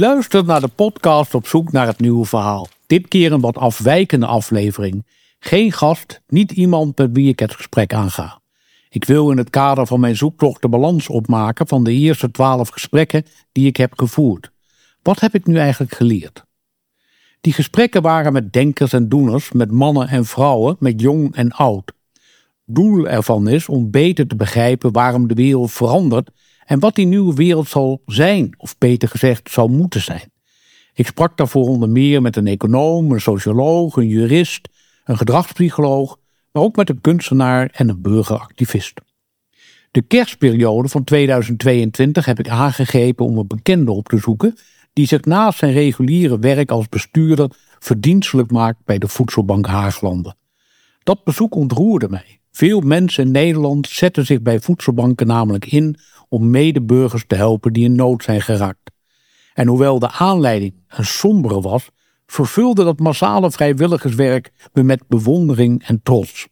U luistert naar de podcast op zoek naar het nieuwe verhaal. Dit keer een wat afwijkende aflevering. Geen gast, niet iemand met wie ik het gesprek aanga. Ik wil in het kader van mijn zoektocht de balans opmaken van de eerste twaalf gesprekken die ik heb gevoerd. Wat heb ik nu eigenlijk geleerd? Die gesprekken waren met denkers en doeners, met mannen en vrouwen, met jong en oud. Doel ervan is om beter te begrijpen waarom de wereld verandert en wat die nieuwe wereld zal zijn, of beter gezegd zal moeten zijn. Ik sprak daarvoor onder meer met een econoom, een socioloog, een jurist, een gedragspsycholoog, maar ook met een kunstenaar en een burgeractivist. De kerstperiode van 2022 heb ik aangegrepen om een bekende op te zoeken die zich naast zijn reguliere werk als bestuurder verdienstelijk maakt bij de Voedselbank Haaglanden. Dat bezoek ontroerde mij. Veel mensen in Nederland zetten zich bij voedselbanken namelijk in om medeburgers te helpen die in nood zijn geraakt. En hoewel de aanleiding een sombere was, vervulde dat massale vrijwilligerswerk me met bewondering en trots.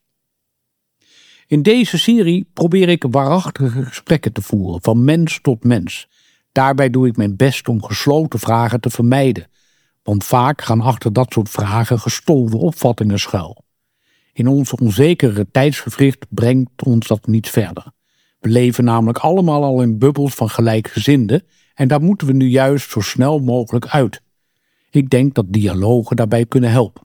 In deze serie probeer ik waarachtige gesprekken te voeren, van mens tot mens. Daarbij doe ik mijn best om gesloten vragen te vermijden, want vaak gaan achter dat soort vragen gestolde opvattingen schuil. In ons onzekere tijdsgevricht brengt ons dat niet verder. We leven namelijk allemaal al in bubbels van gelijkgezinden en daar moeten we nu juist zo snel mogelijk uit. Ik denk dat dialogen daarbij kunnen helpen.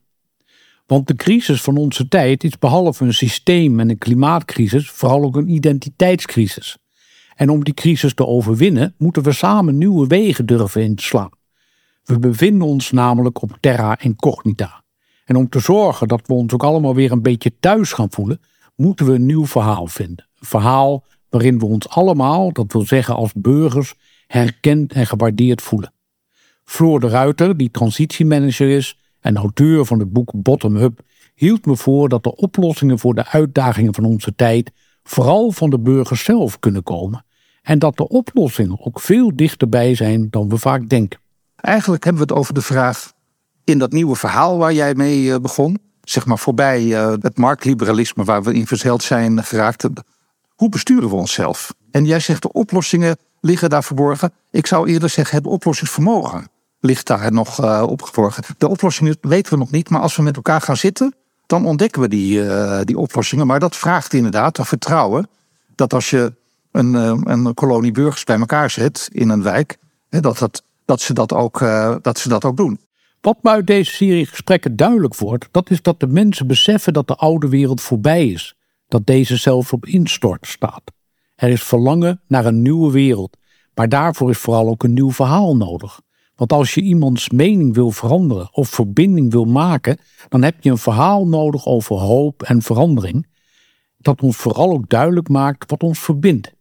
Want de crisis van onze tijd is behalve een systeem- en een klimaatcrisis vooral ook een identiteitscrisis. En om die crisis te overwinnen moeten we samen nieuwe wegen durven inslaan. We bevinden ons namelijk op terra incognita. En om te zorgen dat we ons ook allemaal weer een beetje thuis gaan voelen, moeten we een nieuw verhaal vinden. Een verhaal waarin we ons allemaal, dat wil zeggen als burgers, herkend en gewaardeerd voelen. Floor de Ruiter, die transitiemanager is en auteur van het boek Bottom Up, hield me voor dat de oplossingen voor de uitdagingen van onze tijd vooral van de burgers zelf kunnen komen. En dat de oplossingen ook veel dichterbij zijn dan we vaak denken. Eigenlijk hebben we het over de vraag in dat nieuwe verhaal waar jij mee eh, begon. Zeg maar voorbij eh, het marktliberalisme waar we in verzeild zijn geraakt. Hoe besturen we onszelf? En jij zegt de oplossingen liggen daar verborgen. Ik zou eerder zeggen het oplossingsvermogen ligt daar nog opgeborgen. De oplossingen weten we nog niet, maar als we met elkaar gaan zitten, dan ontdekken we die, die oplossingen. Maar dat vraagt inderdaad dat vertrouwen. Dat als je een, een kolonie burgers bij elkaar zet in een wijk, dat, dat, dat, ze dat, ook, dat ze dat ook doen. Wat me uit deze serie gesprekken duidelijk wordt, dat is dat de mensen beseffen dat de oude wereld voorbij is, dat deze zelfs op instort staat. Er is verlangen naar een nieuwe wereld, maar daarvoor is vooral ook een nieuw verhaal nodig. Want als je iemands mening wil veranderen of verbinding wil maken, dan heb je een verhaal nodig over hoop en verandering, dat ons vooral ook duidelijk maakt wat ons verbindt.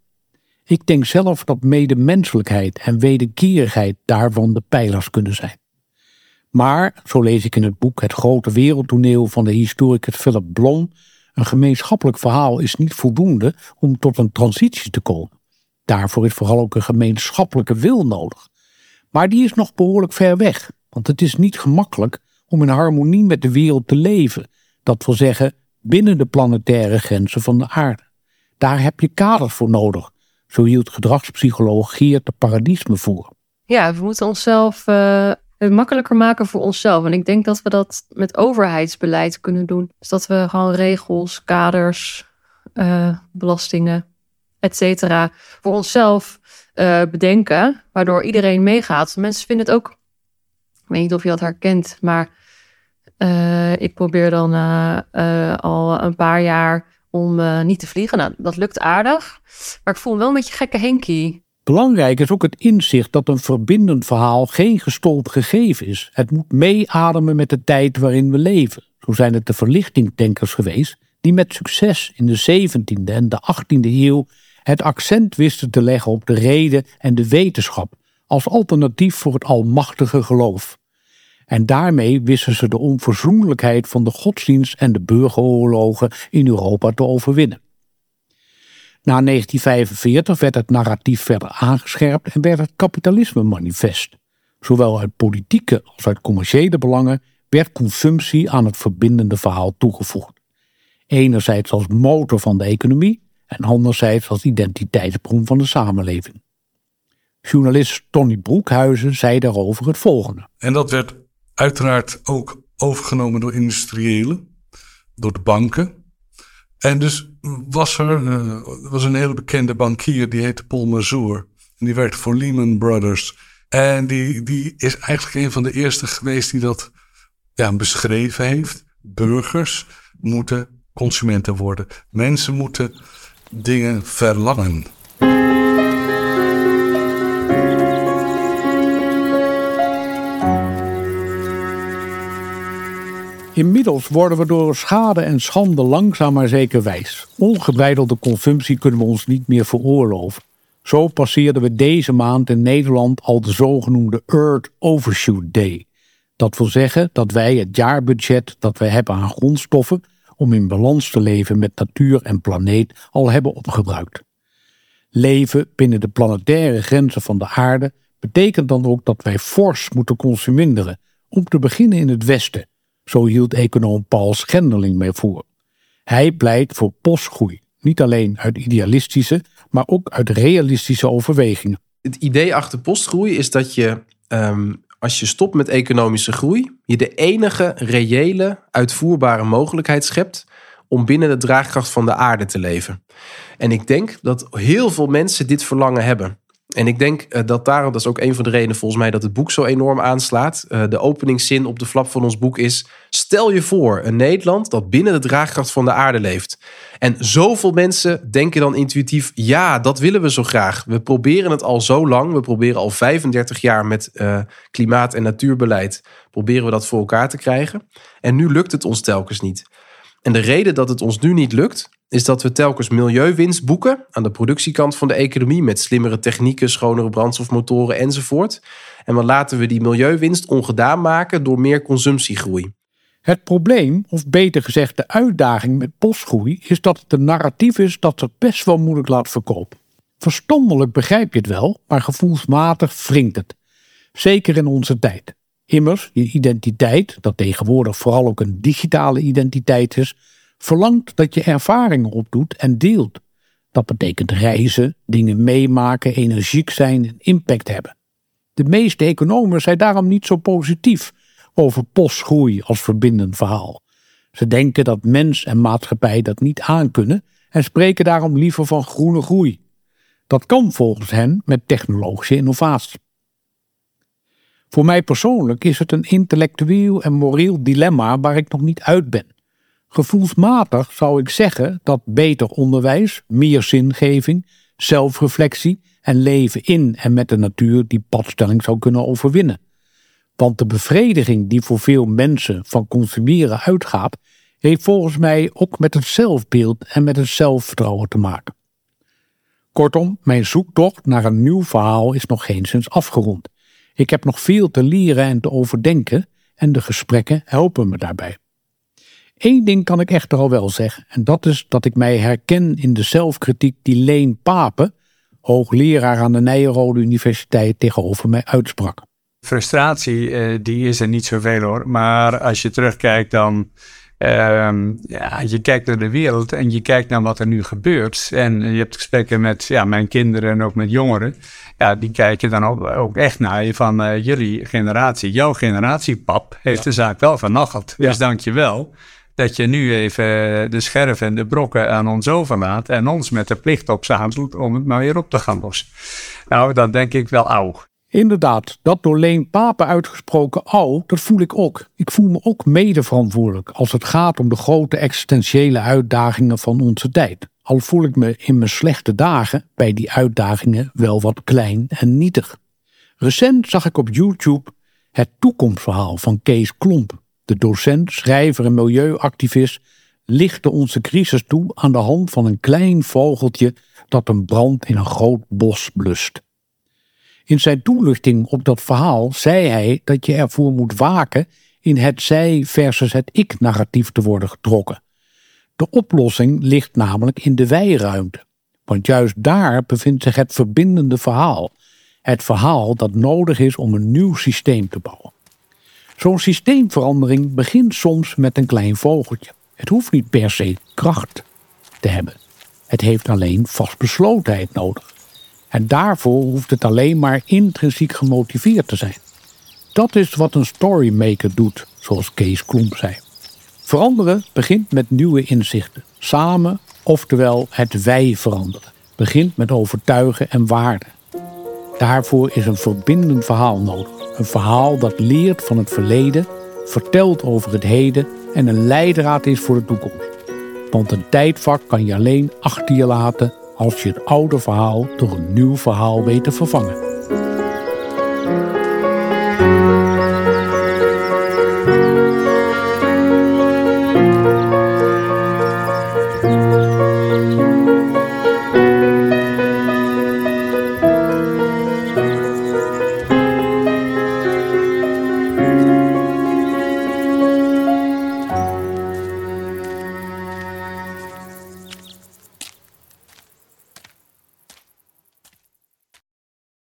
Ik denk zelf dat medemenselijkheid en wederkerigheid daarvan de pijlers kunnen zijn. Maar, zo lees ik in het boek Het grote wereldtoneel van de historicus Philip Blom, een gemeenschappelijk verhaal is niet voldoende om tot een transitie te komen. Daarvoor is vooral ook een gemeenschappelijke wil nodig. Maar die is nog behoorlijk ver weg, want het is niet gemakkelijk om in harmonie met de wereld te leven, dat wil zeggen binnen de planetaire grenzen van de aarde. Daar heb je kaders voor nodig, zo hield gedragspsycholoog Geert de Paradisme voor. Ja, we moeten onszelf uh, het makkelijker maken voor onszelf. En ik denk dat we dat met overheidsbeleid kunnen doen. Dus dat we gewoon regels, kaders, uh, belastingen, et cetera, voor onszelf uh, bedenken. Waardoor iedereen meegaat. Mensen vinden het ook. Ik weet niet of je dat herkent, maar uh, ik probeer dan al een paar jaar om niet te vliegen. Nou, dat lukt aardig. Maar ik voel wel een beetje gekke Henkie. Belangrijk is ook het inzicht dat een verbindend verhaal geen gestold gegeven is. Het moet meeademen met de tijd waarin we leven. Zo zijn het de verlichtingdenkers geweest die met succes in de 17e en de 18e eeuw het accent wisten te leggen op de reden en de wetenschap als alternatief voor het almachtige geloof. En daarmee wisten ze de onverzoenlijkheid van de godsdienst en de burgeroorlogen in Europa te overwinnen. Na 1945 werd het narratief verder aangescherpt en werd het kapitalisme manifest. Zowel uit politieke als uit commerciële belangen werd consumptie aan het verbindende verhaal toegevoegd. Enerzijds als motor van de economie en anderzijds als identiteitsbron van de samenleving. Journalist Tony Broekhuizen zei daarover het volgende. En dat werd uiteraard ook overgenomen door industriëlen, door de banken. En dus was er uh, was een hele bekende bankier, die heette Paul Mazur. En die werkte voor Lehman Brothers. En die, die is eigenlijk een van de eerste geweest die dat ja, beschreven heeft. Burgers moeten consumenten worden. Mensen moeten dingen verlangen. Inmiddels worden we door schade en schande langzaam maar zeker wijs. Ongebreidelde consumptie kunnen we ons niet meer veroorloven. Zo passeerden we deze maand in Nederland al de zogenoemde Earth Overshoot Day. Dat wil zeggen dat wij het jaarbudget dat wij hebben aan grondstoffen om in balans te leven met natuur en planeet al hebben opgebruikt. Leven binnen de planetaire grenzen van de aarde betekent dan ook dat wij fors moeten consumeren, om te beginnen in het Westen zo hield econoom Paul Schendeling mee voor. Hij pleit voor postgroei, niet alleen uit idealistische, maar ook uit realistische overwegingen. Het idee achter postgroei is dat je, ehm, als je stopt met economische groei, je de enige reële, uitvoerbare mogelijkheid schept om binnen de draagkracht van de aarde te leven. En ik denk dat heel veel mensen dit verlangen hebben. En ik denk uh, dat daarom, dat is ook een van de redenen volgens mij dat het boek zo enorm aanslaat. Uh, de openingszin op de flap van ons boek is: Stel je voor een Nederland dat binnen de draagkracht van de aarde leeft. En zoveel mensen denken dan intuïtief: ja, dat willen we zo graag. We proberen het al zo lang. We proberen al 35 jaar met uh, klimaat- en natuurbeleid. Proberen we dat voor elkaar te krijgen. En nu lukt het ons telkens niet. En de reden dat het ons nu niet lukt, is dat we telkens milieuwinst boeken aan de productiekant van de economie met slimmere technieken, schonere brandstofmotoren enzovoort. En dan laten we die milieuwinst ongedaan maken door meer consumptiegroei. Het probleem, of beter gezegd de uitdaging met postgroei, is dat het een narratief is dat het best wel moeilijk laat verkopen. Verstandelijk begrijp je het wel, maar gevoelsmatig wringt het. Zeker in onze tijd. Immers, je identiteit, dat tegenwoordig vooral ook een digitale identiteit is, verlangt dat je ervaringen opdoet en deelt. Dat betekent reizen, dingen meemaken, energiek zijn en impact hebben. De meeste economen zijn daarom niet zo positief over postgroei als verbindend verhaal. Ze denken dat mens en maatschappij dat niet aankunnen en spreken daarom liever van groene groei. Dat kan volgens hen met technologische innovatie. Voor mij persoonlijk is het een intellectueel en moreel dilemma waar ik nog niet uit ben. Gevoelsmatig zou ik zeggen dat beter onderwijs, meer zingeving, zelfreflectie en leven in en met de natuur die padstelling zou kunnen overwinnen. Want de bevrediging die voor veel mensen van consumeren uitgaat, heeft volgens mij ook met het zelfbeeld en met het zelfvertrouwen te maken. Kortom, mijn zoektocht naar een nieuw verhaal is nog geenszins afgerond. Ik heb nog veel te leren en te overdenken en de gesprekken helpen me daarbij. Eén ding kan ik echter al wel zeggen, en dat is dat ik mij herken in de zelfkritiek die Leen Papen, hoogleraar aan de Nijenrode Universiteit, tegenover mij uitsprak. Frustratie, eh, die is er niet zoveel hoor. Maar als je terugkijkt, dan. Uh, ja, je kijkt naar de wereld en je kijkt naar wat er nu gebeurt. En je hebt gesprekken met ja, mijn kinderen en ook met jongeren. Ja, die kijken dan ook, ook echt naar je van uh, jullie generatie. Jouw generatie, pap, heeft de zaak wel vernacheld. Ja. Dus dank je wel dat je nu even de scherf en de brokken aan ons overlaat en ons met de plicht opzadelt om het maar weer op te gaan lossen. Nou, dan denk ik wel auw. Inderdaad, dat door Leen Papen uitgesproken au, dat voel ik ook. Ik voel me ook mede verantwoordelijk als het gaat om de grote existentiële uitdagingen van onze tijd. Al voel ik me in mijn slechte dagen bij die uitdagingen wel wat klein en nietig. Recent zag ik op YouTube het toekomstverhaal van Kees Klomp. De docent, schrijver en milieuactivist lichtte onze crisis toe aan de hand van een klein vogeltje dat een brand in een groot bos blust. In zijn toelichting op dat verhaal zei hij dat je ervoor moet waken in het zij versus het ik narratief te worden getrokken. De oplossing ligt namelijk in de wijruimte, want juist daar bevindt zich het verbindende verhaal, het verhaal dat nodig is om een nieuw systeem te bouwen. Zo'n systeemverandering begint soms met een klein vogeltje. Het hoeft niet per se kracht te hebben. Het heeft alleen vastbeslotenheid nodig. En daarvoor hoeft het alleen maar intrinsiek gemotiveerd te zijn. Dat is wat een storymaker doet, zoals Kees Klomp zei. Veranderen begint met nieuwe inzichten. Samen, oftewel het wij veranderen, begint met overtuigen en waarden. Daarvoor is een verbindend verhaal nodig. Een verhaal dat leert van het verleden, vertelt over het heden en een leidraad is voor de toekomst. Want een tijdvak kan je alleen achter je laten als je het oude verhaal door een nieuw verhaal weet te vervangen.